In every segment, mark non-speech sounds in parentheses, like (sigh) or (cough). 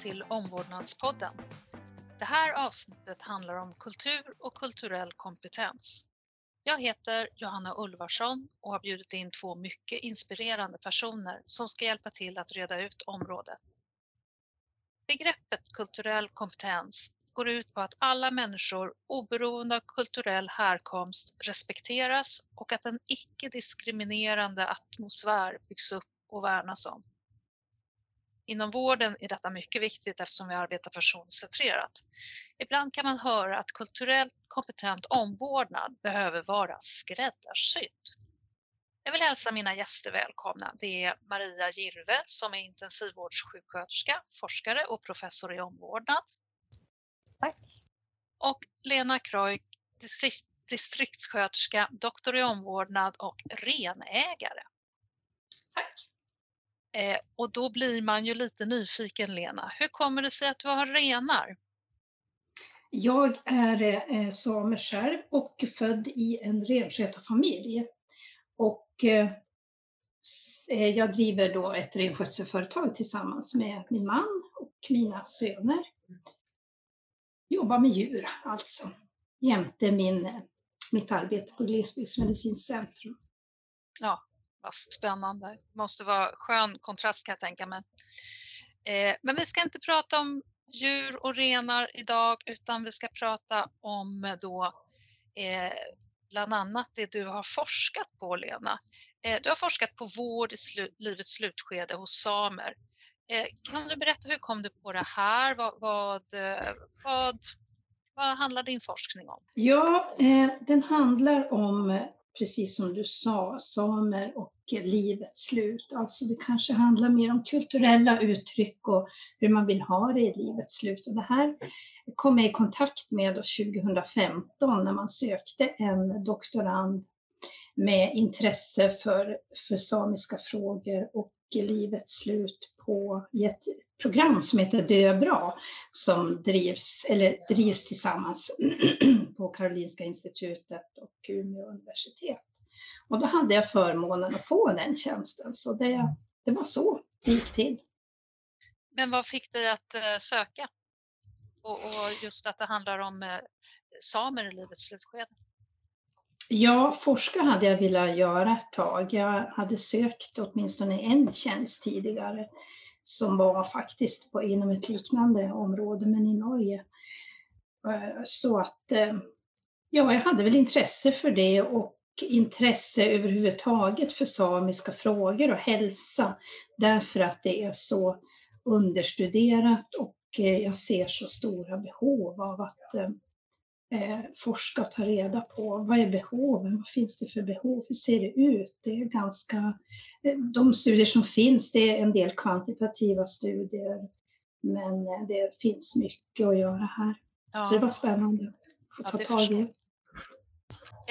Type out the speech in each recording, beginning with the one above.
till Omvårdnadspodden. Det här avsnittet handlar om kultur och kulturell kompetens. Jag heter Johanna Ulvarsson och har bjudit in två mycket inspirerande personer som ska hjälpa till att reda ut området. Begreppet kulturell kompetens går ut på att alla människor oberoende av kulturell härkomst respekteras och att en icke-diskriminerande atmosfär byggs upp och värnas om. Inom vården är detta mycket viktigt eftersom vi arbetar personcentrerat. Ibland kan man höra att kulturellt kompetent omvårdnad behöver vara skräddarsydd. Jag vill hälsa mina gäster välkomna. Det är Maria Girve som är intensivvårdssjuksköterska, forskare och professor i omvårdnad. Tack. Och Lena Kreuk, distriktssköterska, doktor i omvårdnad och renägare. Tack. Eh, och då blir man ju lite nyfiken Lena. Hur kommer det sig att du har renar? Jag är eh, same själv och född i en renskötarfamilj. Och eh, eh, jag driver då ett renskötselföretag tillsammans med min man och mina söner. Jobbar med djur alltså, jämte min, mitt arbete på Glesbygdsmedicinskt centrum. Ja, vad spännande. Det måste vara skön kontrast kan jag tänka mig. Eh, men vi ska inte prata om djur och renar idag utan vi ska prata om eh, då eh, bland annat det du har forskat på Lena. Eh, du har forskat på vård i slu livets slutskede hos samer. Eh, kan du berätta hur kom du på det här? Vad, vad, eh, vad, vad handlar din forskning om? Ja, den handlar om precis som du sa, samer och livets slut. Alltså det kanske handlar mer om kulturella uttryck och hur man vill ha det i livets slut. Och det här kom jag i kontakt med 2015 när man sökte en doktorand med intresse för, för samiska frågor och livets slut på ett program som heter Dö bra som drivs, eller drivs tillsammans (clears throat) på Karolinska institutet och Umeå universitet. Och då hade jag förmånen att få den tjänsten, så det, det var så det gick till. Men vad fick dig att eh, söka? Och, och just att det handlar om eh, samer i livets slutskede? Ja, forska hade jag velat göra ett tag. Jag hade sökt åtminstone en tjänst tidigare som var faktiskt på, inom ett liknande område, men i Norge. Eh, så att ja, jag hade väl intresse för det och intresse överhuvudtaget för samiska frågor och hälsa därför att det är så understuderat och eh, jag ser så stora behov av att eh, forska och ta reda på vad är behoven, vad finns det för behov, hur ser det ut? Det är ganska, eh, de studier som finns, det är en del kvantitativa studier, men eh, det finns mycket att göra här. Ja. Så det var spännande att få ta tag i.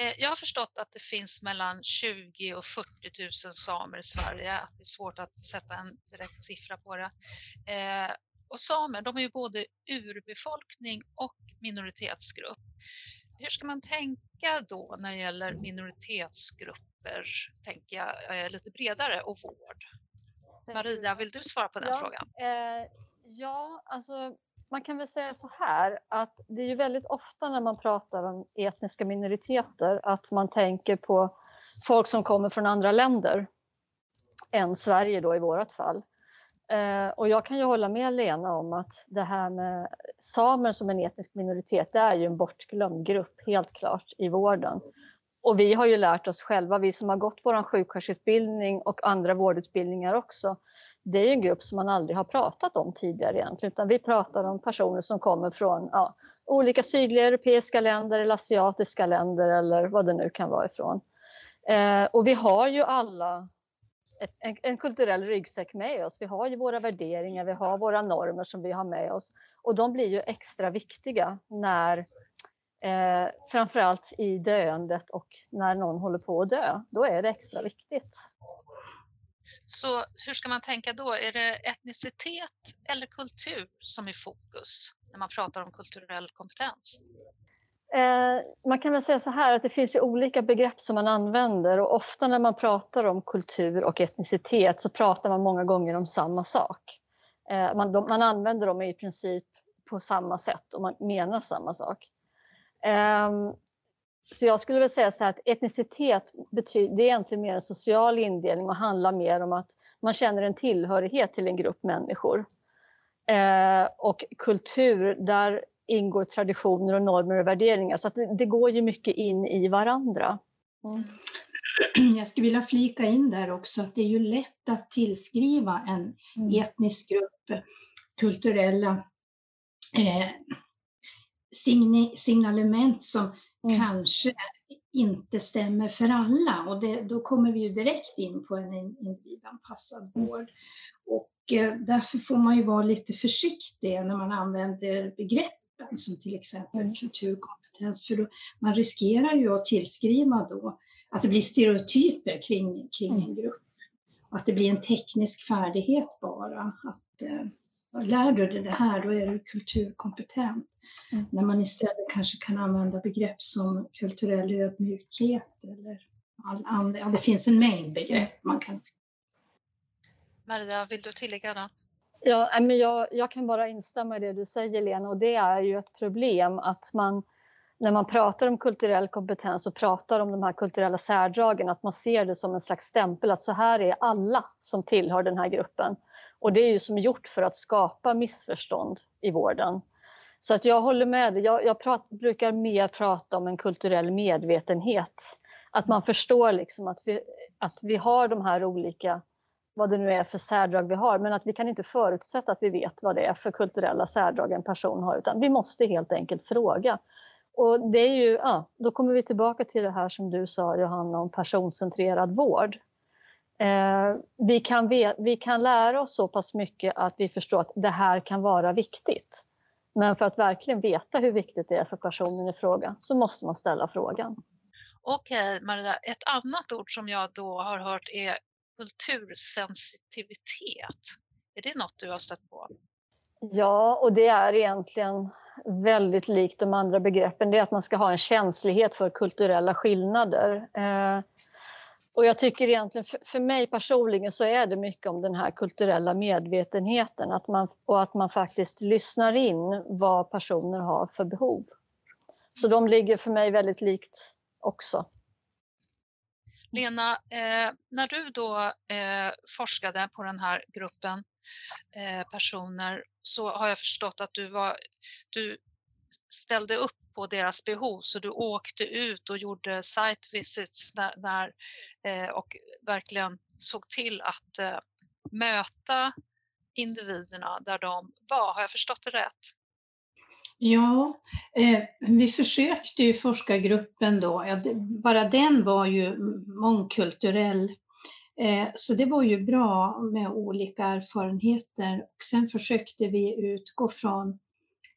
Eh, jag har förstått att det finns mellan 20 och 40 000 samer i Sverige, att det är svårt att sätta en direkt siffra på det. Och samer, de är ju både urbefolkning och minoritetsgrupp. Hur ska man tänka då när det gäller minoritetsgrupper, tänker jag, eh, lite bredare och vård? Maria, vill du svara på den ja, frågan? Eh, ja, alltså man kan väl säga så här att det är ju väldigt ofta när man pratar om etniska minoriteter att man tänker på folk som kommer från andra länder än Sverige då i vårt fall. Eh, och jag kan ju hålla med Lena om att det här med samer som en etnisk minoritet, det är ju en bortglömd grupp, helt klart, i vården. Och vi har ju lärt oss själva, vi som har gått vår sjuksköterskeutbildning och andra vårdutbildningar också, det är en grupp som man aldrig har pratat om tidigare egentligen, utan vi pratar om personer som kommer från ja, olika sydliga europeiska länder eller asiatiska länder eller vad det nu kan vara ifrån. Eh, och vi har ju alla ett, en, en, kulturell ryggsäck med oss. Vi har ju våra värderingar, vi har våra normer som vi har med oss och de blir ju extra viktiga när eh, framförallt i döendet och när någon håller på att dö. Då är det extra viktigt. Så hur ska man tänka då? Är det etnicitet eller kultur som är fokus när man pratar om kulturell kompetens? Eh, man kan väl säga så här att det finns ju olika begrepp som man använder och ofta när man pratar om kultur och etnicitet så pratar man många gånger om samma sak. Eh, man, de, man använder dem i princip på samma sätt och man menar samma sak. Ehm, så jag skulle vilja säga så här att etnicitet betyder, det är egentligen mer en social indelning och handlar mer om att man känner en tillhörighet till en grupp människor. Eh, och kultur, där ingår traditioner och normer och värderingar. Så det, det går ju mycket in i varandra. Mm. (clears throat) Jag skulle vilja flika in där också att det är ju lätt att tillskriva en mm. etnisk grupp kulturella eh, signalement som mm. kanske inte stämmer för alla och det, då kommer vi ju direkt in på en individanpassad mm. vård. Och eh, därför får man ju vara lite försiktig när man använder begreppen som till exempel mm. kulturkompetens för då, man riskerar ju att tillskriva då att det blir stereotyper kring, kring mm. en grupp. Att det blir en teknisk färdighet bara. Att, eh, lär du dig det här, då är du kulturkompetent. Mm. När man istället kanske kan använda begrepp som kulturell ödmjukhet eller all andra, ja, det finns en mängd begrepp man kan... Maria, vill du tillägga något? Ja, men jag, jag kan bara instämma i det du säger Lena och det är ju ett problem att man när man pratar om kulturell kompetens och pratar om de här kulturella särdragen att man ser det som en slags stämpel att så här är alla som tillhör den här gruppen. Och det är ju som gjort för att skapa missförstånd i vården. Så att jag håller med dig. Jag, jag prat, brukar mer prata om en kulturell medvetenhet. Att man förstår liksom att, vi, att vi har de här olika, vad det nu är för särdrag vi har, men att vi kan inte förutsätta att vi vet vad det är för kulturella särdrag en person har, utan vi måste helt enkelt fråga. Och det är ju, ja, då kommer vi tillbaka till det här som du sa Johanna om personcentrerad vård. Eh, vi, kan vi kan lära oss så pass mycket att vi förstår att det här kan vara viktigt. Men för att verkligen veta hur viktigt det är för personen i fråga så måste man ställa frågan. Okej, Maria. Ett annat ord som jag då har hört är kultursensitivitet. Är det något du har stött på? Ja, och det är egentligen väldigt likt de andra begreppen. Det är att man ska ha en känslighet för kulturella skillnader. Eh, och jag tycker egentligen, för mig personligen så är det mycket om den här kulturella medvetenheten att man, och att man faktiskt lyssnar in vad personer har för behov. Så de ligger för mig väldigt likt också. Lena, eh, när du då eh, forskade på den här gruppen eh, personer så har jag förstått att du, var, du ställde upp på deras behov så du åkte ut och gjorde site visits när, när eh, och verkligen såg till att eh, möta individerna där de var. Har jag förstått det rätt? Ja, eh, vi försökte ju forskargruppen då, ja, bara den var ju mångkulturell. Eh, så det var ju bra med olika erfarenheter. Och sen försökte vi utgå från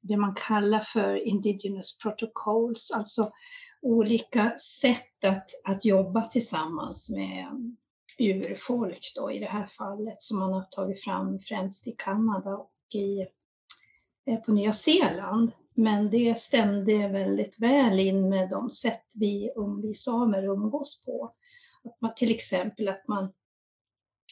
det man kallar för indigenous protocols, alltså olika sätt att, att jobba tillsammans med urfolk då, i det här fallet som man har tagit fram främst i Kanada och i, eh, på Nya Zeeland. Men det stämde väldigt väl in med de sätt vi, vi samer umgås på. Att man, till exempel att man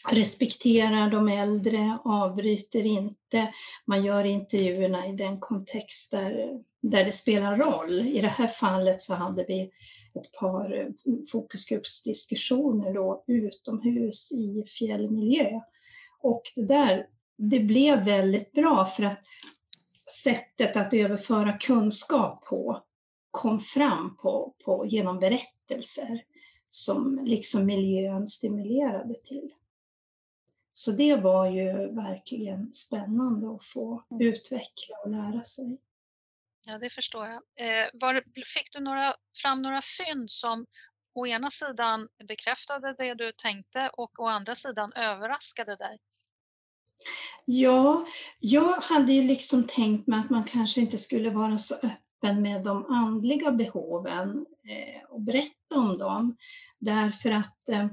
respekterar de äldre, avbryter inte, man gör intervjuerna i den kontext där, där det spelar roll. I det här fallet så hade vi ett par eh, fokusgruppsdiskussioner då, utomhus i fjällmiljö. Och det där, det blev väldigt bra för att sättet att överföra kunskap på kom fram på, på, genom berättelser som liksom miljön stimulerade till. Så det var ju verkligen spännande att få mm. utveckla och lära sig. Ja, det förstår jag. Eh, var, fick du några, fram några fynd som å ena sidan bekräftade det du tänkte och å andra sidan överraskade dig? Ja, jag hade ju liksom tänkt mig att man kanske inte skulle vara så öppen med de andliga behoven eh, och berätta om dem. Därför att eh,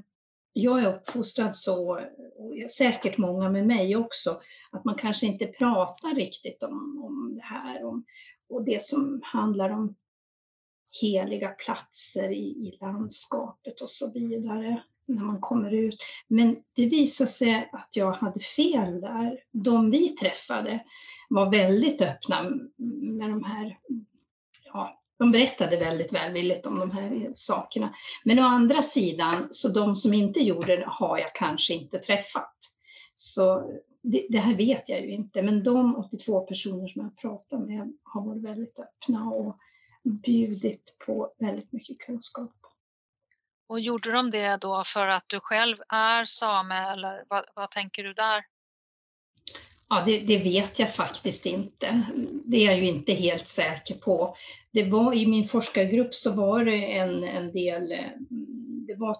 jag är uppfostrad så, och säkert många med mig också, att man kanske inte pratar riktigt om, om det här om, och det som handlar om heliga platser i, i landskapet och så vidare. när man kommer ut. Men det visade sig att jag hade fel där. De vi träffade var väldigt öppna med de här, ja, de berättade väldigt välvilligt om de här sakerna. Men å andra sidan, så de som inte gjorde det har jag kanske inte träffat. Så det, det, här vet jag ju inte, men de 82 personer som jag pratat med har varit väldigt öppna och bjudit på väldigt mycket kunskap. Och gjorde de det då för att du själv är same eller vad, vad tänker du där? Ja, det, det, vet jag faktiskt inte. Det är jag ju inte helt säker på. Det var, I min forskargrupp så var det en, en del, eh, det var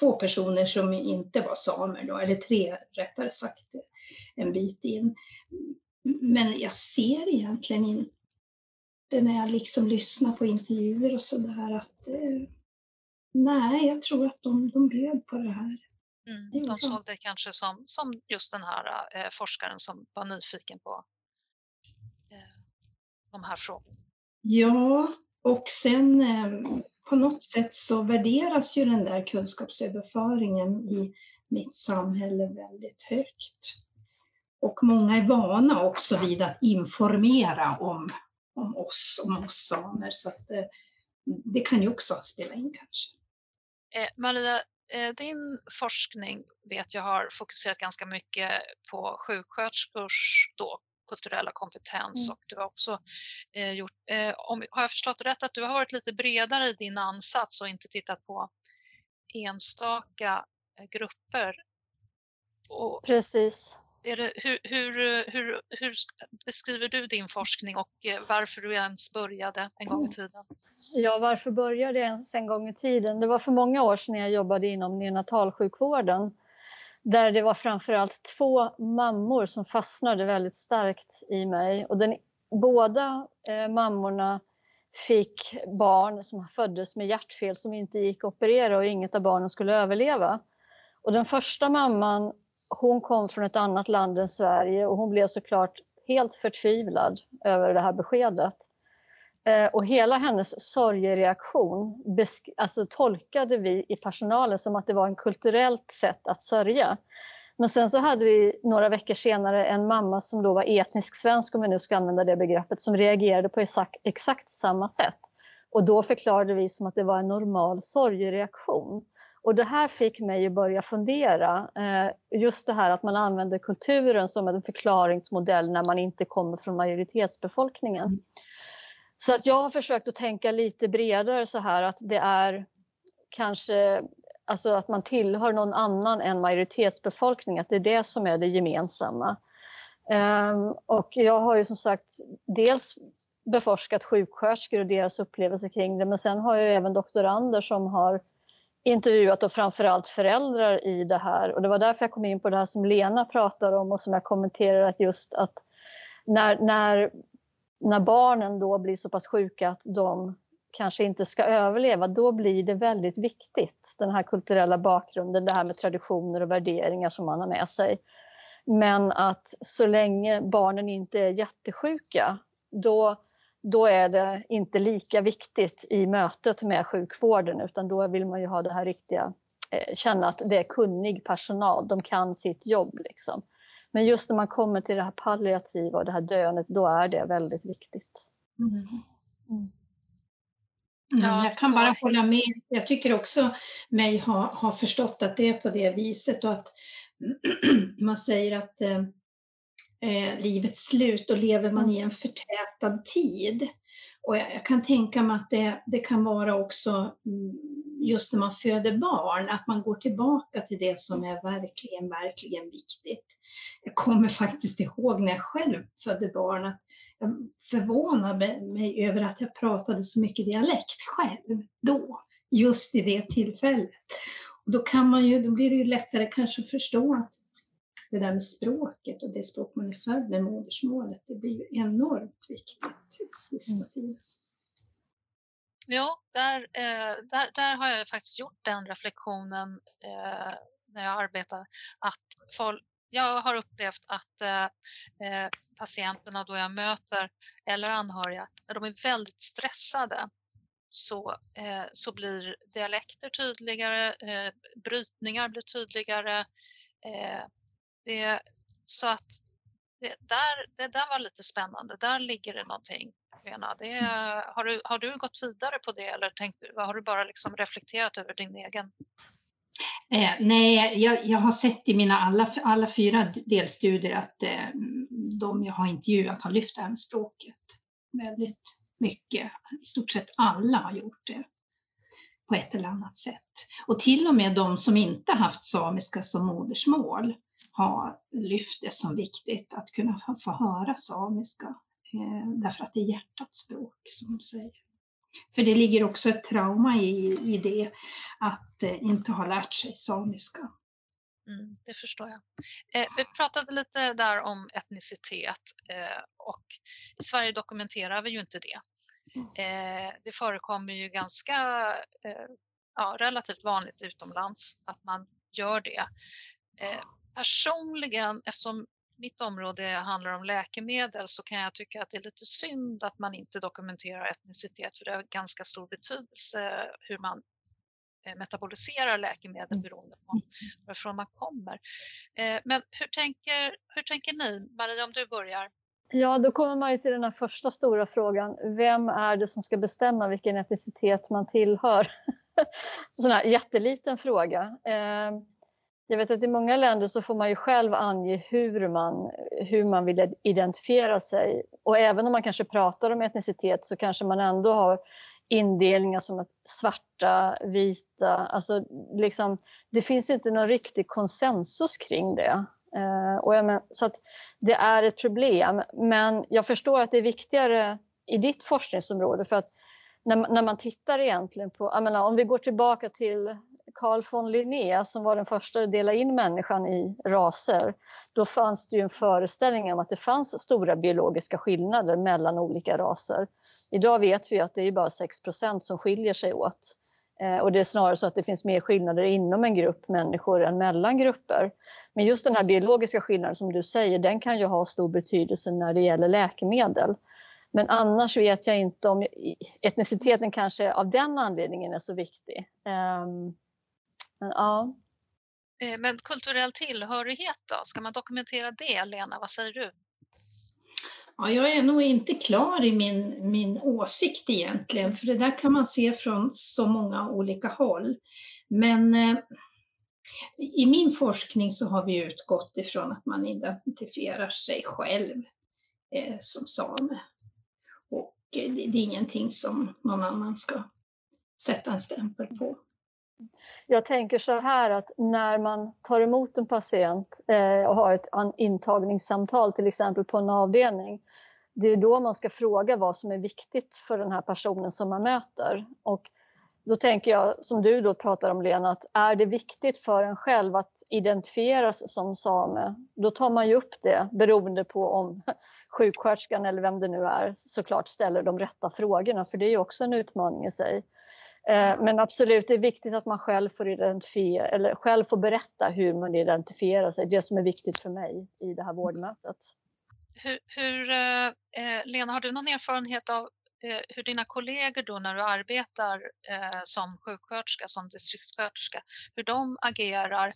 två personer som inte var samer, då, eller tre rättare sagt, en bit in. Men jag ser egentligen inte när jag liksom lyssnar på intervjuer och sådär att eh, nej, jag tror att de, de bjöd på det här. Mm, de såg det kanske som, som just den här eh, forskaren som var nyfiken på eh, de här frågorna. Ja, och sen eh, på något sätt så värderas ju den där kunskapsöverföringen i mitt samhälle väldigt högt. Och många är vana också vid att informera om, om oss, om oss samer, så att, eh, det kan ju också spela in kanske. Eh, Maria, din forskning vet jag har fokuserat ganska mycket på sjuksköterskors då, kulturella kompetens mm. och du har också eh, gjort, eh, om, har jag förstått rätt att du har varit lite bredare i din ansats och inte tittat på enstaka eh, grupper? Och Precis. Det, hur, hur, hur, hur beskriver du din forskning och eh, varför du ens började en gång i tiden? Ja, varför började jag ens en gång i tiden? Det var för många år sedan jag jobbade inom neonatalsjukvården där det var framförallt två mammor som fastnade väldigt starkt i mig. Och den, båda eh, mammorna fick barn som föddes med hjärtfel som inte gick att operera och inget av barnen skulle överleva. Och den första mamman, hon kom från ett annat land än Sverige och hon blev såklart helt förtvivlad över det här beskedet. Eh, och hela hennes sorgereaktion alltså, tolkade vi i personalen som att det var en kulturellt sätt att sörja. Men sen så hade vi några veckor senare en mamma som då var etnisk svensk, om vi nu ska använda det begreppet, som reagerade på exakt, exakt samma sätt. Och då förklarade vi som att det var en normal sorgereaktion. Och det här fick mig att börja fundera. Eh, just det här att man använder kulturen som en förklaringsmodell när man inte kommer från majoritetsbefolkningen. Mm. Så att jag har försökt att tänka lite bredare så här att det är kanske alltså att man tillhör någon annan än majoritetsbefolkningen, att det är det som är det gemensamma. Um, och jag har ju som sagt dels beforskat sjuksköterskor och deras upplevelser kring det, men sen har jag även doktorander som har intervjuat och framförallt föräldrar i det här. Och det var därför jag kom in på det här som Lena pratar om och som jag kommenterar att just att när, när när barnen då blir så pass sjuka att de kanske inte ska överleva, då blir det väldigt viktigt, den här kulturella bakgrunden, det här med traditioner och värderingar som man har med sig. Men att så länge barnen inte är jättesjuka, då, då är det inte lika viktigt i mötet med sjukvården, utan då vill man ju ha det här riktiga, eh, känna att det är kunnig personal, de kan sitt jobb. Liksom. Men just när man kommer till det här palliativa och det här döendet, då är det väldigt viktigt. Mm. Mm. Mm, jag kan bara hålla med. Jag tycker också mig ha, ha förstått att det är på det viset och att (clears throat) man säger att eh, livets slut och lever man i en förtätad tid. Och jag, jag kan tänka mig att det, det kan vara också mm, just när man föder barn, att man går tillbaka till det som är verkligen, verkligen viktigt. Jag kommer faktiskt ihåg när jag själv födde barn att jag förvånade mig över att jag pratade så mycket dialekt själv då, just i det tillfället. Och då, kan man ju, då blir det ju lättare kanske att förstå att det där med språket och det språk man är född med, modersmålet, det blir ju enormt viktigt i sista mm. tiden. Ja, där, eh, där, där har jag faktiskt gjort den reflektionen eh, när jag arbetar att folk, jag har upplevt att eh, patienterna då jag möter eller anhöriga, de är väldigt stressade så, eh, så blir dialekter tydligare, eh, brytningar blir tydligare. Eh, det, så att det där, det där var lite spännande. Där ligger det någonting, Lena. Det, har, du, har du gått vidare på det eller tänkt, har du bara liksom reflekterat över din egen? Eh, nej, jag, jag, har sett i mina alla, alla fyra delstudier att eh, de jag har intervjuat har lyft det här med språket väldigt mycket. I stort sett alla har gjort det på ett eller annat sätt. Och till och med de som inte haft samiska som modersmål har lyft det som viktigt att kunna få höra samiska, eh, därför att det är hjärtats språk, som de säger. För det ligger också ett trauma i, i det, att eh, inte ha lärt sig samiska. Mm, det förstår jag. Eh, vi pratade lite där om etnicitet eh, och i Sverige dokumenterar vi ju inte det. Mm. Eh, det förekommer ju ganska eh, ja, relativt vanligt utomlands att man gör det. Eh, personligen, eftersom mitt område handlar om läkemedel så kan jag tycka att det är lite synd att man inte dokumenterar etnicitet för det har ganska stor betydelse hur man eh, metaboliserar läkemedel mm. beroende på varifrån man kommer. Eh, men hur tänker, hur tänker ni? Maria, om du börjar. Ja, då kommer man ju till den här första stora frågan. Vem är det som ska bestämma vilken etnicitet man tillhör? (laughs) Sån här jätteliten fråga. Jag vet att i många länder så får man ju själv ange hur man, hur man vill identifiera sig. Och även om man kanske pratar om etnicitet så kanske man ändå har indelningar som svarta, vita. Alltså liksom, det finns inte någon riktig konsensus kring det. Eh, och men, så att det är ett problem. Men jag förstår att det är viktigare i ditt forskningsområde för att när, när man tittar egentligen på, jag menar, om vi går tillbaka till Carl von Linné som var den första att dela in människan i raser, då fanns det ju en föreställning om att det fanns stora biologiska skillnader mellan olika raser. Idag vet vi att det är bara 6% som skiljer sig åt. Eh, och det är snarare så att det finns mer skillnader inom en grupp människor än mellan grupper. Men just den här biologiska skillnaden som du säger, den kan ju ha stor betydelse när det gäller läkemedel. Men annars vet jag inte om etniciteten kanske av den anledningen är så viktig. Ehm, men, ja. Eh, men kulturell tillhörighet då, ska man dokumentera det? Lena, vad säger du? Ja, jag är nog inte klar i min, min åsikt egentligen, för det där kan man se från så många olika håll. Men eh, i min forskning så har vi utgått ifrån att man identifierar sig själv eh, som same. Och eh, det, det är ingenting som någon annan ska sätta en stämpel på. Jag tänker så här att när man tar emot en patient eh, och har ett intagningssamtal till exempel på en avdelning, det är då man ska fråga vad som är viktigt för den här personen som man möter. Och då tänker jag, som du då pratar om Lena, att är det viktigt för en själv att identifieras som same, då tar man ju upp det beroende på om (laughs) sjuksköterskan eller vem det nu är såklart ställer de rätta frågorna, för det är ju också en utmaning i sig. Eh, men absolut, det är viktigt att man själv får identifiera, eller själv får berätta hur man identifierar sig. Det som är viktigt för mig i det här vårdmötet. Hur, hur eh, eh Lena, har du någon erfarenhet av eh, hur dina kollegor då när du arbetar eh, som sjuksköterska, som distriktssköterska, hur de agerar?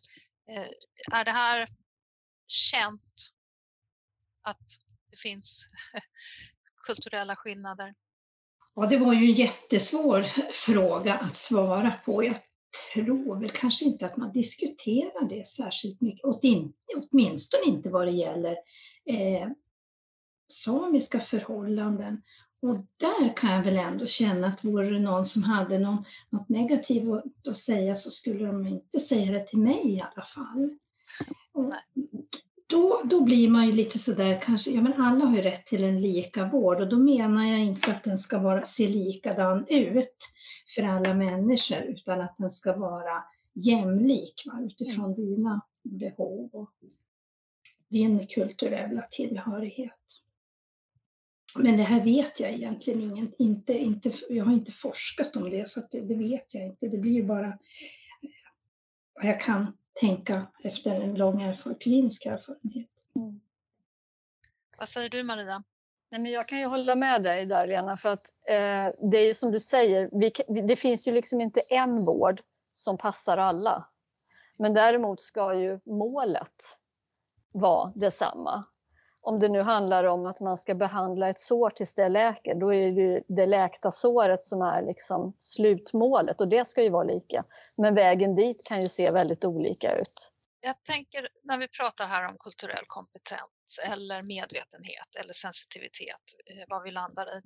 Eh, är det här känt att det finns (laughs) kulturella skillnader? Ja, det var ju en jättesvår fråga att svara på. Jag tror väl kanske inte att man diskuterar det särskilt mycket, åtminstone inte vad det gäller eh, samiska förhållanden. Och där kan jag väl ändå känna att vore det någon som hade någon, något negativt att säga så skulle de inte säga det till mig i alla fall. Och då, då blir man ju lite sådär kanske, ja men alla har ju rätt till en lika vård och då menar jag inte att den ska vara, se likadan ut för alla människor utan att den ska vara jämlik va, utifrån mm. dina behov och din kulturella tillhörighet. Men det här vet jag egentligen ingen, inte, inte, jag har inte forskat om det så det, det, vet jag inte. Det blir ju bara vad jag kan tänka efter en lång erfaren, klinisk erfarenhet. Mm. Vad säger du Maria? Nej, men jag kan ju hålla med dig där Lena, för att eh, det är ju som du säger, vi, det finns ju liksom inte en vård som passar alla. Men däremot ska ju målet vara detsamma. Om det nu handlar om att man ska behandla ett sår tills det läker, då är det det läkta såret som är liksom slutmålet och det ska ju vara lika. Men vägen dit kan ju se väldigt olika ut. Jag tänker när vi pratar här om kulturell kompetens eller medvetenhet eller sensitivitet, eh, vad vi landar i.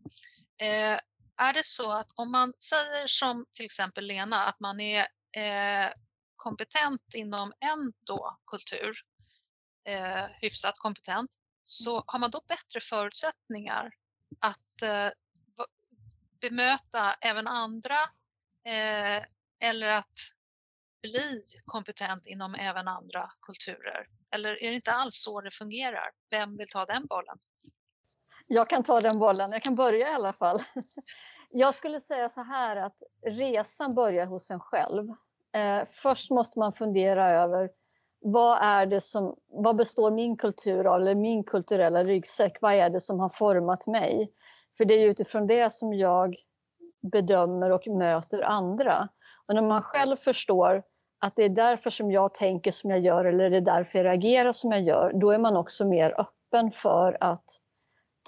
Eh, är det så att om man säger som till exempel Lena, att man är eh, kompetent inom en då kultur, eh, hyfsat kompetent, så har man då bättre förutsättningar att bemöta även andra eller att bli kompetent inom även andra kulturer? Eller är det inte alls så det fungerar? Vem vill ta den bollen? Jag kan ta den bollen, jag kan börja i alla fall. (laughs) Jag skulle säga så här att resan börjar hos en själv. Eh, först måste man fundera över vad är det som, vad består min kultur av, eller min kulturella ryggsäck, vad är det som har format mig? För det är utifrån det som jag bedömer och möter andra. Och när man själv förstår att det är därför som jag tänker som jag gör eller det är därför jag reagerar som jag gör, då är man också mer öppen för att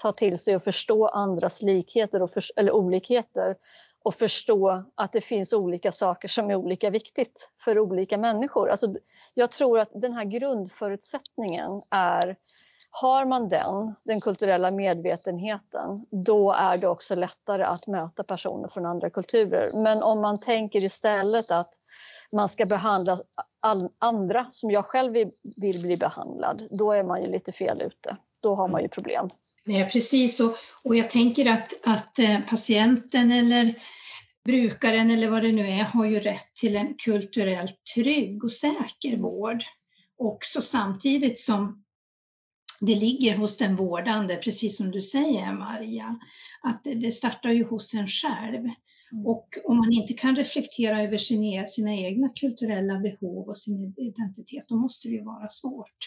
ta till sig och förstå andras likheter och för, eller olikheter och förstå att det finns olika saker som är olika viktigt för olika människor. Alltså, jag tror att den här grundförutsättningen är har man den, den kulturella medvetenheten, då är det också lättare att möta personer från andra kulturer. Men om man tänker istället att man ska behandla andra som jag själv vill, vill bli behandlad, då är man ju lite fel ute. Då har man ju problem. Nej, precis, och, och jag tänker att, att eh, patienten eller brukaren eller vad det nu är har ju rätt till en kulturellt trygg och säker vård. Också samtidigt som det ligger hos den vårdande, precis som du säger Maria, att det startar ju hos en själv. Mm. Och om man inte kan reflektera över sina, sina egna kulturella behov och sin identitet, då måste det ju vara svårt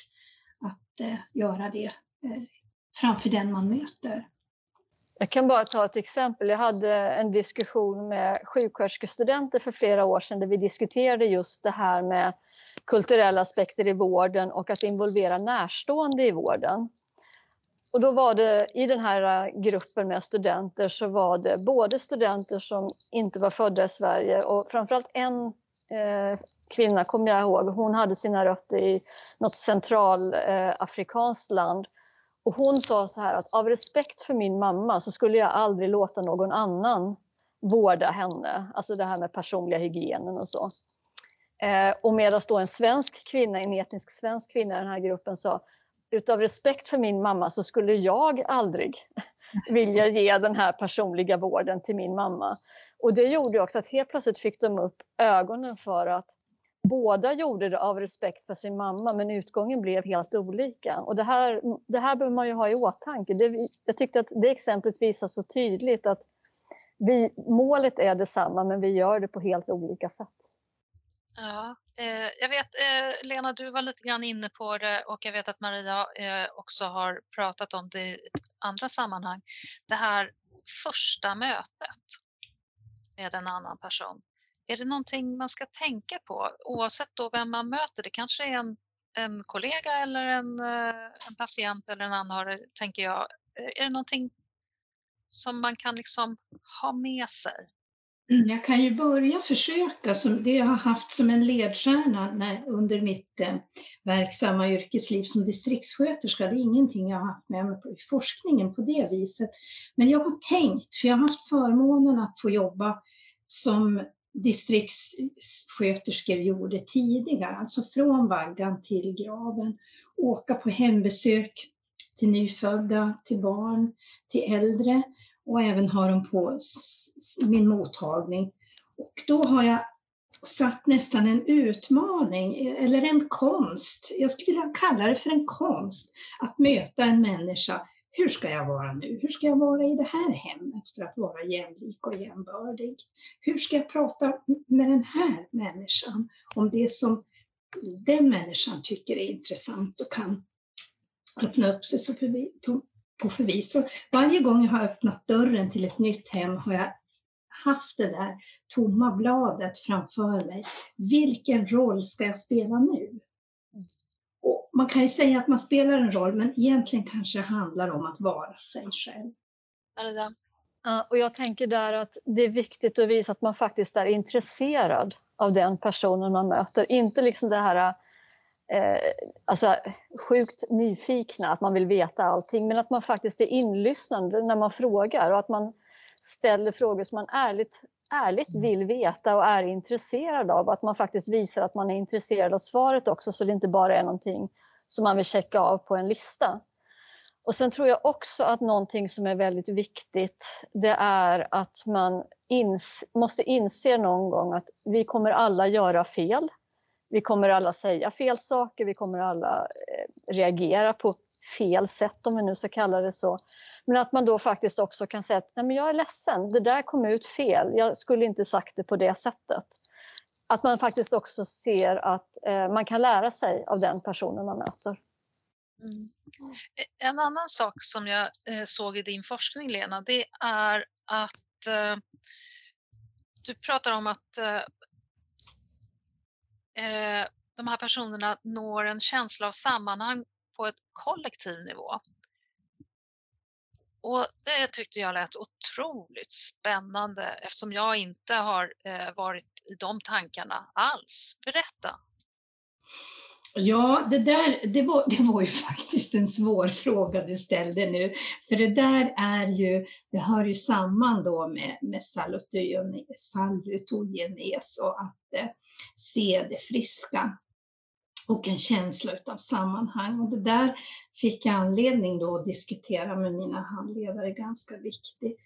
att eh, göra det eh, framför den man möter. Jag kan bara ta ett exempel. Jag hade en diskussion med sjuksköterskestudenter för flera år sedan där vi diskuterade just det här med kulturella aspekter i vården och att involvera närstående i vården. Och då var det i den här gruppen med studenter så var det både studenter som inte var födda i Sverige och framförallt en eh, kvinna kommer jag ihåg, hon hade sina rötter i något centralafrikanskt eh, land. Och hon sa så här att av respekt för min mamma så skulle jag aldrig låta någon annan vårda henne, alltså det här med personliga hygienen och så. Eh, och medan då en svensk kvinna, en etnisk svensk kvinna i den här gruppen sa utav respekt för min mamma så skulle jag aldrig (laughs) vilja ge den här personliga vården till min mamma. Och det gjorde också att helt plötsligt fick de upp ögonen för att båda gjorde det av respekt för sin mamma men utgången blev helt olika. Och det här, det här behöver man ju ha i åtanke. Det, jag tyckte att det exemplet visar så tydligt att vi, målet är detsamma men vi gör det på helt olika sätt. Ja, eh, jag vet eh, Lena, du var lite grann inne på det och jag vet att Maria eh, också har pratat om det i andra sammanhang. Det här första mötet med en annan person. Är det någonting man ska tänka på oavsett då vem man möter? Det kanske är en, en kollega eller en, eh, en patient eller en anhörig, tänker jag. Är det någonting som man kan liksom ha med sig mm, jag kan ju börja försöka, som det jag har haft som en ledstjärna när, under mitt eh, verksamma yrkesliv som distriktssköterska. Det är ingenting jag har haft med mig i forskningen på det viset. Men jag har tänkt, för jag har haft förmånen att få jobba som distriktssköterskor gjorde tidigare, alltså från vaggan till graven. Åka på hembesök till nyfödda, till barn, till äldre och även ha dem på min mottagning. Och då har jag satt nästan en utmaning, eller en konst, jag skulle vilja kalla det för en konst, att möta en människa. Hur ska jag vara nu? Hur ska jag vara i det här hemmet för att vara jämlik och jämbördig? Hur ska jag prata med den här människan om det som den människan tycker är intressant och kan öppna upp sig så på förvisso. Varje gång jag har öppnat dörren till ett nytt hem har jag haft det där tomma bladet framför mig. Vilken roll ska jag spela nu? Man kan ju säga att man spelar en roll, men egentligen kanske det handlar om att vara sig själv. Ja, och jag tänker där att det är viktigt att visa att man faktiskt är intresserad av den personen man möter. Inte liksom det här eh, alltså, sjukt nyfikna, att man vill veta allting, men att man faktiskt är inlyssnande när man frågar och att man ställer frågor som man ärligt, ärligt vill veta och är intresserad av. Att man faktiskt visar att man är intresserad av svaret också, så det inte bara är någonting som man vill checka av på en lista. Och sen tror jag också att någonting som är väldigt viktigt, det är att man ins måste inse någon gång att vi kommer alla göra fel. Vi kommer alla säga fel saker, vi kommer alla eh, reagera på fel sätt om vi nu ska kalla det så. Men att man då faktiskt också kan säga att Nej, men jag är ledsen, det där kom ut fel, jag skulle inte sagt det på det sättet. Att man faktiskt också ser att eh, man kan lära sig av den personen man möter. Mm. Eh, en annan sak som jag eh, såg i din forskning Lena, det är att eh, du pratar om att eh, eh de här personerna når en känsla av sammanhang på ett kollektiv nivå. Och det tyckte jag lät otroligt spännande eftersom jag inte har eh, varit i de tankarna alls. Berätta! Ja, det där det var, det var ju (laughs) faktiskt en svår fråga du ställde nu. För det där är ju, det hör ju samman då med, med salutogenes och att eh, se det friska och en känsla av sammanhang. Och det där fick jag anledning då att diskutera med mina handledare, ganska viktigt.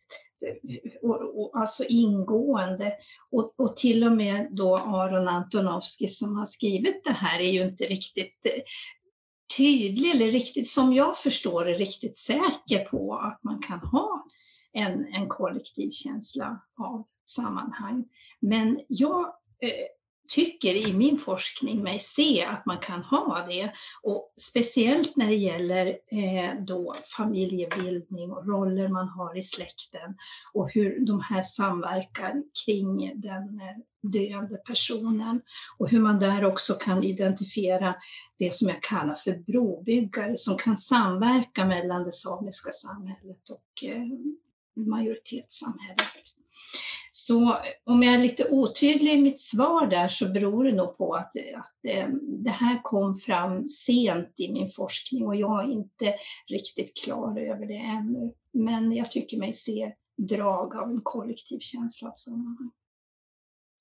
Och, och, alltså ingående. Och, och till och med då Aron Antonovsky som har skrivit det här är ju inte riktigt eh, tydlig eller riktigt, som jag förstår det, riktigt säker på att man kan ha en, en kollektiv känsla av sammanhang. Men jag eh, tycker i min forskning mig se att man kan ha det. Och speciellt när det gäller eh, då familjebildning och roller man har i släkten och hur de här samverkar kring den eh, döende personen och hur man där också kan identifiera det som jag kallar för brobyggare som kan samverka mellan det samiska samhället och eh, majoritetssamhället. Så om jag är lite otydlig i mitt svar där så beror det nog på att, att eh, det här kom fram sent i min forskning och jag är inte riktigt klar över det ännu. Men jag tycker mig se drag av en kollektiv känsla av sammanhang.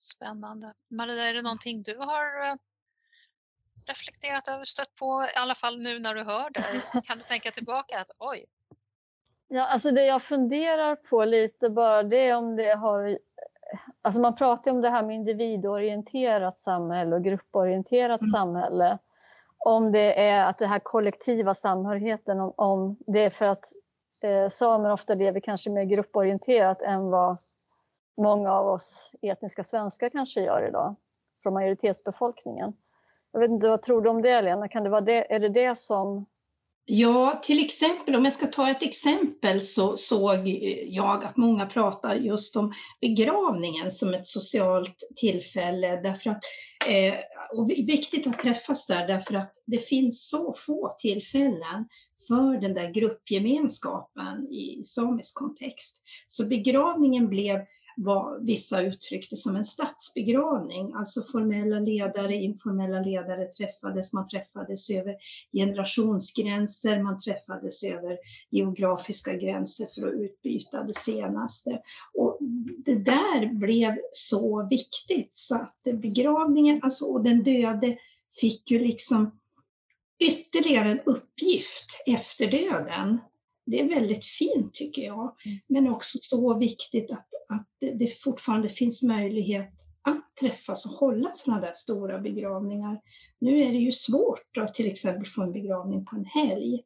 Spännande. Maria, är det någonting du har eh, reflekterat över, stött på, i alla fall nu när du hör det? Kan du tänka tillbaka att oj, Ja, alltså det jag funderar på lite bara det är om det har... Alltså man pratar om det här med individorienterat samhälle och grupporienterat mm. samhälle. Om det är att det här kollektiva samhörigheten, om, om det är för att eh, samer ofta lever kanske mer grupporienterat än vad många av oss etniska svenskar kanske gör idag, från majoritetsbefolkningen. Jag vet inte, vad tror du om det, Lena? Kan det vara det, är det det som Ja, till exempel om jag ska ta ett exempel så såg jag att många pratar just om begravningen som ett socialt tillfälle därför att, eh, och viktigt att träffas där därför att det finns så få tillfällen för den där gruppgemenskapen i samisk kontext. Så begravningen blev vad vissa uttryckte som en statsbegravning, alltså formella ledare, informella ledare träffades, man träffades över generationsgränser, man träffades över geografiska gränser för att utbyta det senaste. Och det där blev så viktigt så att begravningen, alltså och den döde fick ju liksom ytterligare en uppgift efter döden. Det är väldigt fint tycker jag, mm. men också så viktigt att att det fortfarande finns möjlighet att träffas och hålla sådana där stora begravningar. Nu är det ju svårt att till exempel få en begravning på en helg,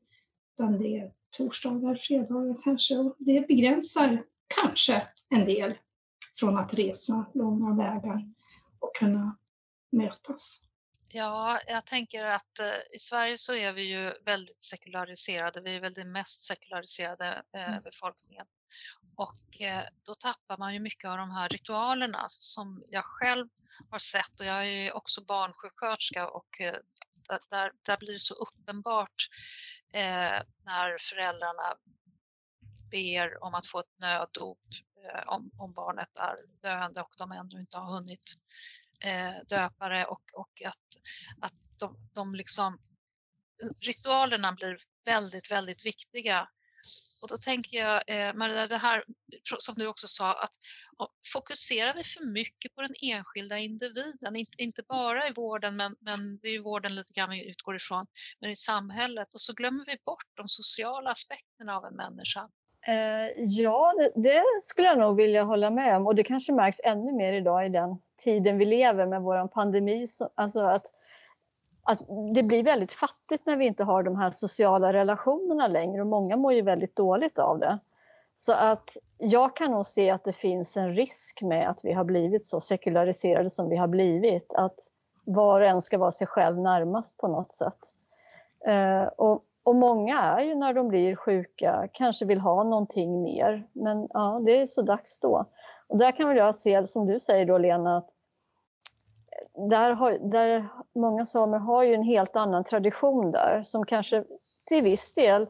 utan det är torsdagar, fredagar kanske, och det begränsar kanske en del från att resa långa vägar och kunna mötas. Ja, jag tänker att eh, i Sverige så är vi ju väldigt sekulariserade. Vi är väl den mest sekulariserade eh, Mm. befolkningen. Och eh, då tappar man ju mycket av de här ritualerna som jag själv har sett och jag är ju också barnsjuksköterska och där, där, blir det så uppenbart när föräldrarna ber om att få ett nöddop om, om barnet är döende och de ännu inte har hunnit eh, döpare och, och att, att de, de liksom ritualerna blir väldigt, väldigt viktiga. Och då tänker jag, eh, Maria, det här som du också sa, att fokuserar vi för mycket på den enskilda individen, inte, inte bara i vården, men, men det är ju vården lite grann vi utgår ifrån, men i samhället och så glömmer vi bort de sociala aspekterna av en människa. Eh, ja, det, det skulle jag nog vilja hålla med om och det kanske märks ännu mer idag i den tiden vi lever med vår pandemi. Så, alltså att, att det blir väldigt fattigt när vi inte har de här sociala relationerna längre och många mår ju väldigt dåligt av det. Så att jag kan nog se att det finns en risk med att vi har blivit så sekulariserade som vi har blivit. Att var och en ska vara sig själv närmast på något sätt. Eh, och och många är ju när de blir sjuka, kanske vill ha någonting mer. Men ja, det är så dags då. Och där kan väl jag se, som du säger då Lena, att där, har, där många samer har ju en helt annan tradition där som kanske till viss del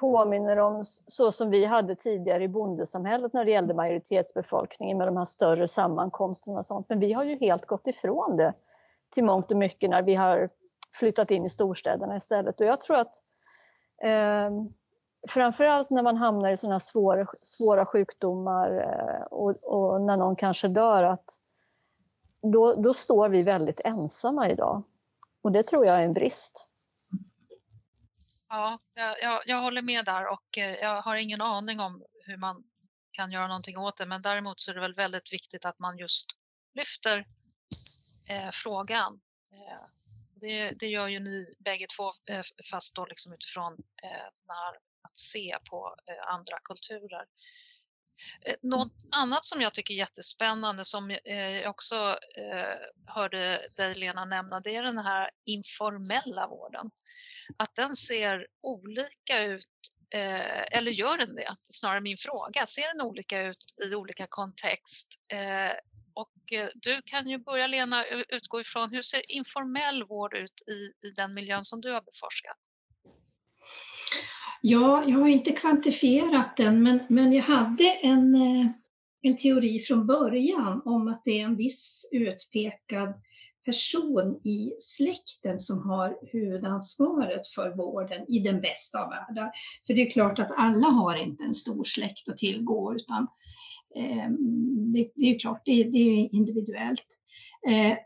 påminner om så som vi hade tidigare i bondesamhället när det gällde majoritetsbefolkningen med de här större sammankomsterna och sånt. Men vi har ju helt gått ifrån det till mångt och mycket när vi har flyttat in i storstäderna istället. Och jag tror att eh, framförallt när man hamnar i sådana svåra, svåra sjukdomar eh, och, och, när någon kanske dör, att då, då står vi väldigt ensamma idag. Och det tror jag är en brist. Ja, jag, jag, håller med där och eh, jag har ingen aning om hur man kan göra någonting åt det. Men däremot så är det väl väldigt viktigt att man just lyfter eh, frågan. Eh, det, det, gör ju ni bägge två, eh, fast då liksom utifrån eh, här, att se på eh, andra kulturer. Eh, något annat som jag tycker är jättespännande som eh, jag också hörde dig Lena nämna, det är den här informella vården. Att den ser olika ut, eller gör den det? Snarare min fråga. Ser den olika ut i olika kontext? Och eh, du kan ju börja Lena utgå ifrån hur ser informell vård ut i, i den miljön som du har beforskat? Ja, jag har inte kvantifierat den, men, men jag hade en, eh, en teori från början om att det är en viss utpekad person i släkten som har huvudansvaret för vården i den bästa av världar. För det är klart att alla har inte en stor släkt att tillgå, utan Ehm, det, det, är klart, det, det är individuellt. Ehm,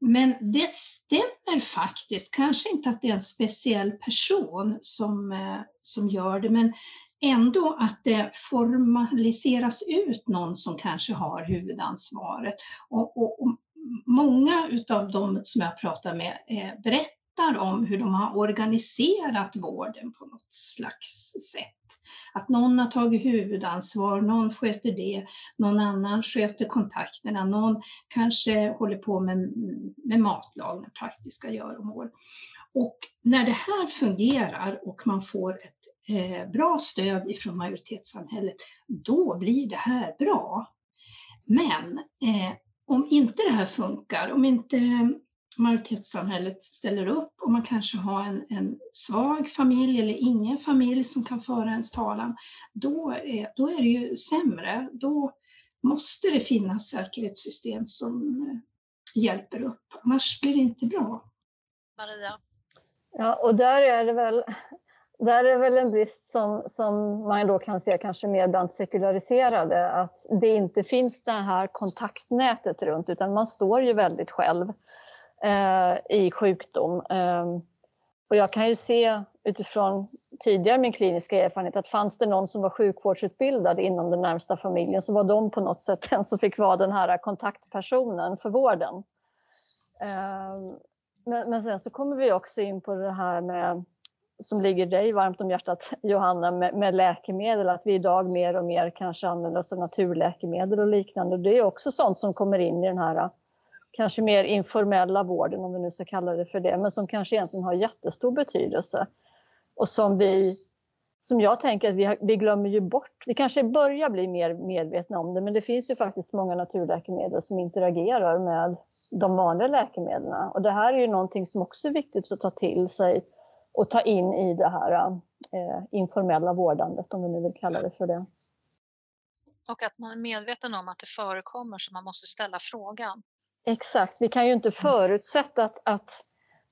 men det stämmer faktiskt, kanske inte att det är en speciell person som, eh, som gör det, men ändå att det formaliseras ut någon som kanske har huvudansvaret. Och, och, och många av de som jag pratar med eh, berättar berättar om hur de har organiserat vården på något slags sätt. Att någon har tagit huvudansvar, någon sköter det, någon annan sköter kontakterna, någon kanske håller på med, med matlagning, praktiska göromål. Och när det här fungerar och man får ett eh, bra stöd ifrån majoritetssamhället, då blir det här bra. Men eh, om inte det här funkar, om inte majoritetssamhället ställer upp och man kanske har en, en svag familj eller ingen familj som kan föra ens talan, då är, då är det ju sämre. Då måste det finnas säkerhetssystem som hjälper upp, annars blir det inte bra. Maria? Ja, och där är det väl där är väl en brist som, som man då kan se kanske mer bland sekulariserade, att det inte finns det här kontaktnätet runt, utan man står ju väldigt själv eh, Eh, i sjukdom. Eh, och jag kan ju se utifrån tidigare min kliniska erfarenhet att fanns det någon som var sjukvårdsutbildad inom den närmsta familjen så var de på något sätt (laughs) den som fick vara den här kontaktpersonen för vården. Eh, men, men sen så kommer vi också in på det här med som ligger dig varmt om hjärtat, Johanna, med, med, läkemedel, att vi idag mer och mer kanske använder oss av naturläkemedel och liknande. Det är också sånt som kommer in i den här kanske mer informella vården, om vi nu ska kalla det för det, men som kanske egentligen har jättestor betydelse. Och som vi, som jag tänker att vi, vi glömmer ju bort. Vi kanske börjar bli mer medvetna om det, men det finns ju faktiskt många naturläkemedel som interagerar med de vanliga läkemedlen. Och det här är ju någonting som också är viktigt att ta till sig och ta in i det här eh, informella vårdandet, om vi nu vill kalla det för det. Och att man är medveten om att det förekommer så man måste ställa frågan. Exakt, vi kan ju inte förutsätta att, att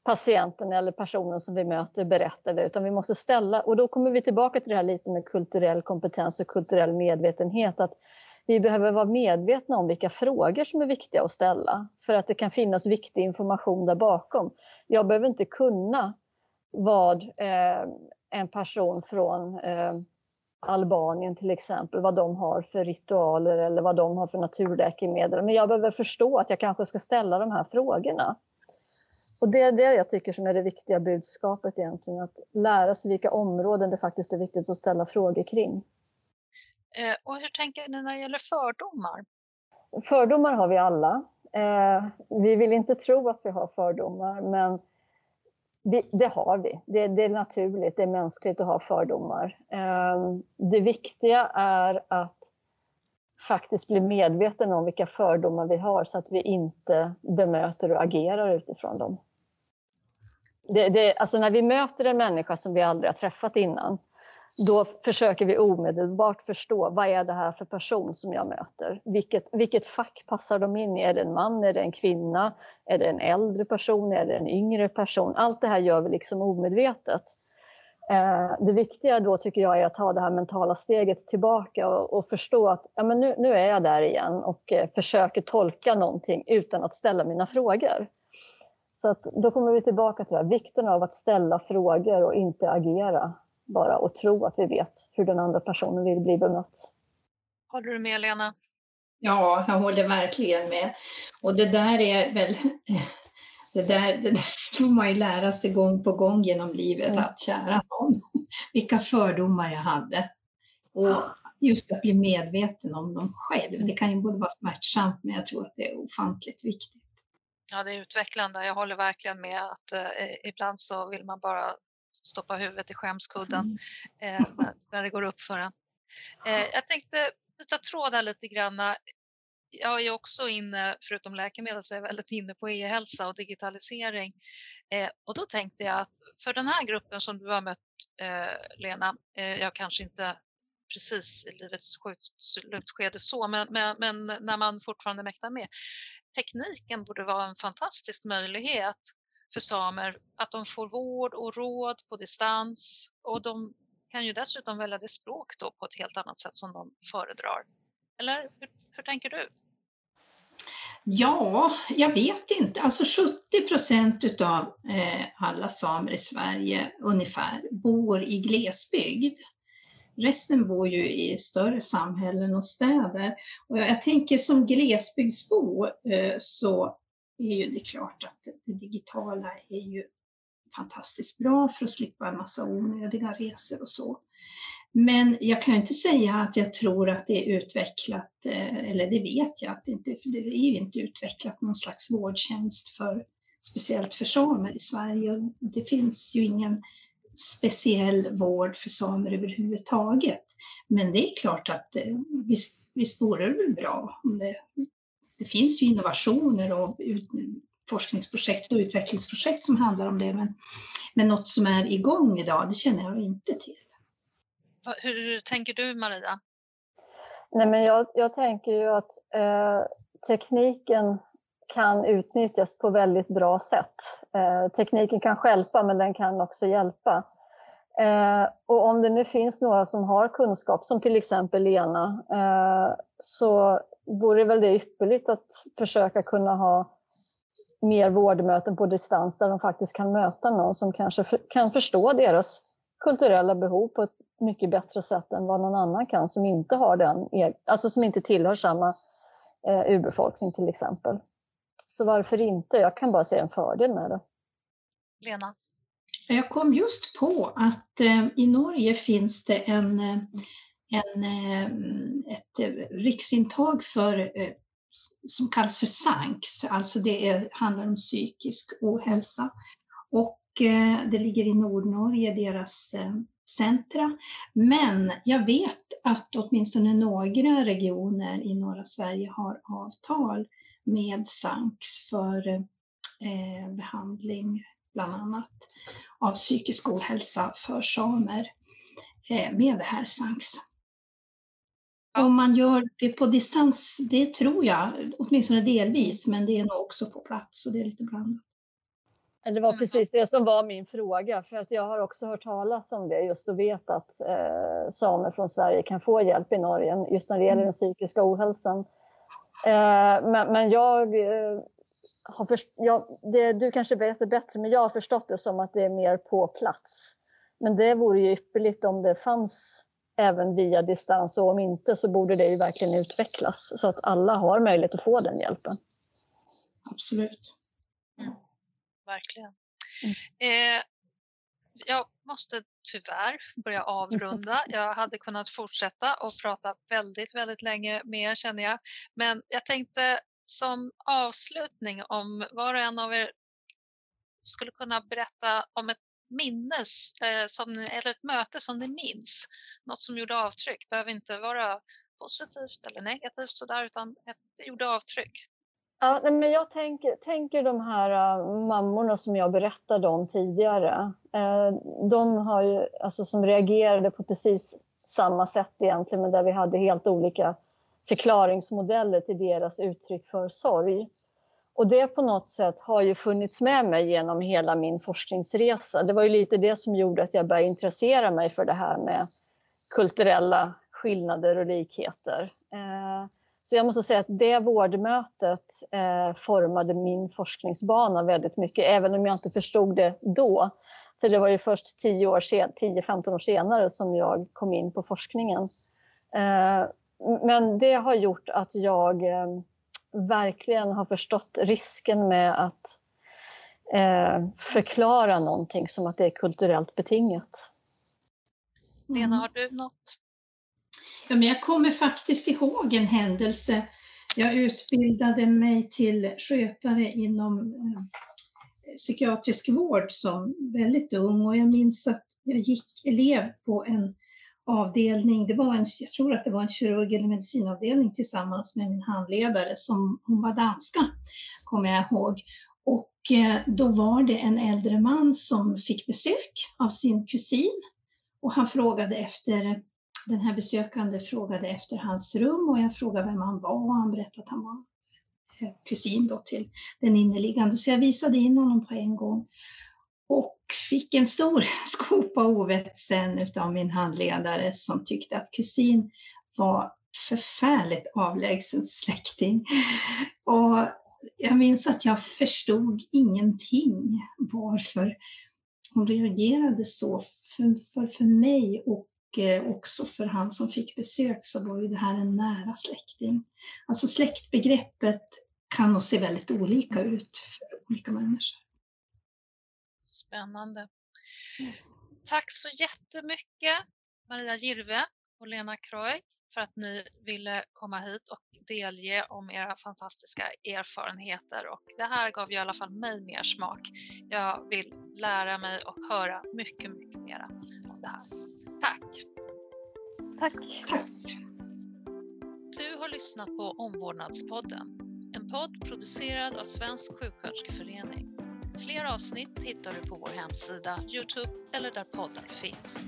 patienten eller personen som vi möter berättar det, utan vi måste ställa, och då kommer vi tillbaka till det här lite med kulturell kompetens och kulturell medvetenhet, att vi behöver vara medvetna om vilka frågor som är viktiga att ställa, för att det kan finnas viktig information där bakom. Jag behöver inte kunna vad eh, en person från eh, Albanien till exempel, vad de har för ritualer eller vad de har för naturläkemedel. Men jag behöver förstå att jag kanske ska ställa de här frågorna. Och det är det jag tycker som är det viktiga budskapet egentligen, att lära sig vilka områden det faktiskt är viktigt att ställa frågor kring. Eh, och hur tänker ni när det gäller fördomar? Fördomar har vi alla. Eh, vi vill inte tro att vi har fördomar, men vi, det har vi. Det, det, är naturligt, det är mänskligt att ha fördomar. Ehm, det viktiga är att faktiskt bli medveten om vilka fördomar vi har så att vi inte bemöter och agerar utifrån dem. Det, det, alltså när vi möter en människa som vi aldrig har träffat innan då försöker vi omedelbart förstå vad är det här för person som jag möter? Vilket, vilket fack passar de in i? Är det en man? Är det en kvinna? Är det en äldre person? Är det en yngre person? Allt det här gör vi liksom omedvetet. Eh, det viktiga då tycker jag är att ta det här mentala steget tillbaka och, och förstå att ja, men nu, nu, är jag där igen och eh, försöker tolka någonting utan att ställa mina frågor. Så att då kommer vi tillbaka till det här, vikten av att ställa frågor och inte agera bara och tro att vi vet hur den andra personen vill bli bemött. Håller du med Lena? Ja, jag håller verkligen med. Och det där är väl (laughs) det där, det där får man ju lära sig gång på gång genom livet, mm. att kära någon, (laughs) vilka fördomar jag hade. Och just att bli medveten om dem själv, det kan ju både vara smärtsamt, men jag tror att det är ofantligt viktigt. Ja, det är utvecklande. Jag håller verkligen med att eh, ibland så vill man bara stoppa huvudet i skämskudden mm. eh, när, när, det går upp för en. Eh, jag tänkte byta tråd här lite grann. Jag är också inne, förutom läkemedel, så är jag väldigt inne på e-hälsa och digitalisering. Eh, och då tänkte jag att för den här gruppen som du har mött, eh, Lena, eh, jag kanske inte precis i livets slutskede så, men, men, men, när man fortfarande mäktar med. Tekniken borde vara en fantastisk möjlighet för samer att de får vård och råd på distans och de kan ju dessutom välja det språk då på ett helt annat sätt som de föredrar. Eller hur, hur tänker du? Ja, jag vet inte. Alltså 70 procent utav eh, alla samer i Sverige ungefär bor i glesbygd. Resten bor ju i större samhällen och städer. Och jag, jag tänker som glesbygdsbo eh, så är ju det klart att det digitala är ju fantastiskt bra för att slippa en massa onödiga resor och så. Men jag kan inte säga att jag tror att det är utvecklat, eh, eller det vet jag att det inte, för det är ju inte utvecklat någon slags vårdtjänst för speciellt för samer i Sverige. Det finns ju ingen speciell vård för samer överhuvudtaget. Men det är klart att eh, visst, visst vore det väl bra om det det finns ju innovationer och forskningsprojekt och utvecklingsprojekt som handlar om det, men, men något som är igång idag, det känner jag inte till. Hur tänker du Maria? Nej, men jag, jag tänker ju att eh, tekniken kan utnyttjas på väldigt bra sätt. Eh, tekniken kan hjälpa, men den kan också hjälpa. Eh, och om det nu finns några som har kunskap, som till exempel Lena, eh, så vore väl det ypperligt att försöka kunna ha mer vårdmöten på distans där de faktiskt kan möta någon som kanske kan förstå deras kulturella behov på ett mycket bättre sätt än vad någon annan kan som inte har den, alltså som inte tillhör samma eh, urbefolkning till exempel. Så varför inte? Jag kan bara se en fördel med det. Lena? Jag kom just på att eh, i Norge finns det en, eh, en, eh, ett eh, riksintag för eh, som kallas för SANKS, alltså det är, handlar om psykisk ohälsa. Och det ligger i Nordnorge, deras centra. Men jag vet att åtminstone några regioner i norra Sverige har avtal med SANKS för eh, behandling bland annat av psykisk ohälsa för samer eh, med det här SANKS. Om man gör det på distans, det tror jag, åtminstone delvis, men det är nog också på plats och det är lite blandat. Det var precis det som var min fråga, för att jag har också hört talas om det just och vet att eh, samer från Sverige kan få hjälp i Norge just när det gäller mm. den psykiska ohälsan. Eh, men, men, jag eh, har först, jag, det, du kanske vet det bättre, men jag har förstått det som att det är mer på plats. Men det vore ju ypperligt om det fanns även via distans och om inte så borde det ju verkligen utvecklas så att alla har möjlighet att få den hjälpen. Absolut. Mm, verkligen. Mm. Eh, jag måste tyvärr börja avrunda. (laughs) Jag hade kunnat fortsätta och prata väldigt, väldigt länge mer känner jag. Men jag tänkte som avslutning om var och en av er skulle kunna berätta om ett minnes, eh, som, eller ett möte som ni minns. Något som gjorde avtryck. Det behöver inte vara positivt eller negativt sådär, utan ett, gjorde avtryck. Ja, men jag tänker, tänker de här uh, mammorna som jag berättade om tidigare. Uh, de har ju, alltså, som reagerade på precis samma sätt egentligen, men där vi hade helt olika förklaringsmodeller till deras uttryck för sorg. Och det på något sätt har ju funnits med mig genom hela min forskningsresa. Det var ju lite det som gjorde att jag började intressera mig för det här med kulturella skillnader och likheter. Eh, så jag måste säga att det vårdmötet eh, formade min forskningsbana väldigt mycket, även om jag inte förstod det då. För det var ju först 10-15 år senare som jag kom in på forskningen. Eh, men det har gjort att jag verkligen har förstått risken med att eh, förklara någonting som att det är kulturellt betingat. Lena, mm. har du något? Ja, men jag kommer faktiskt ihåg en händelse. Jag utbildade mig till skötare inom eh, psykiatrisk vård som väldigt ung och jag minns att jag gick elev på en avdelning, det var en, jag tror att det var en kirurg eller medicinavdelning tillsammans med min handledare som hon var danska, kommer jag ihåg. Och eh, då var det en äldre man som fick besök av sin kusin och han frågade efter, den här besökande frågade efter hans rum och jag frågade vem han var och han berättade att han var eh, kusin då till den inneliggande så jag visade in honom på en gång. Och fick en stor (laughs) skopa ovett sen utav min handledare som tyckte att kusin var förfärligt avlägsen (laughs) släkting. Och jag minns att jag förstod ingenting varför hon reagerade så. För, för, för mig och eh, också för han som fick besök så var ju det här en nära släkting. Alltså släktbegreppet kan nog se väldigt olika ut för olika människor. Spännande. Tack så jättemycket Maria Girve och Lena Kroy för att ni ville komma hit och delge om era fantastiska erfarenheter och det här gav i alla fall mig mer smak. Jag vill lära mig och höra mycket, mycket mera om det här. Tack! Tack! Tack! Du har lyssnat på Omvårdnadspodden, en podd producerad av Svensk sjuksköterskeförening. Fler avsnitt hittar du på vår hemsida, Youtube eller där poddar finns.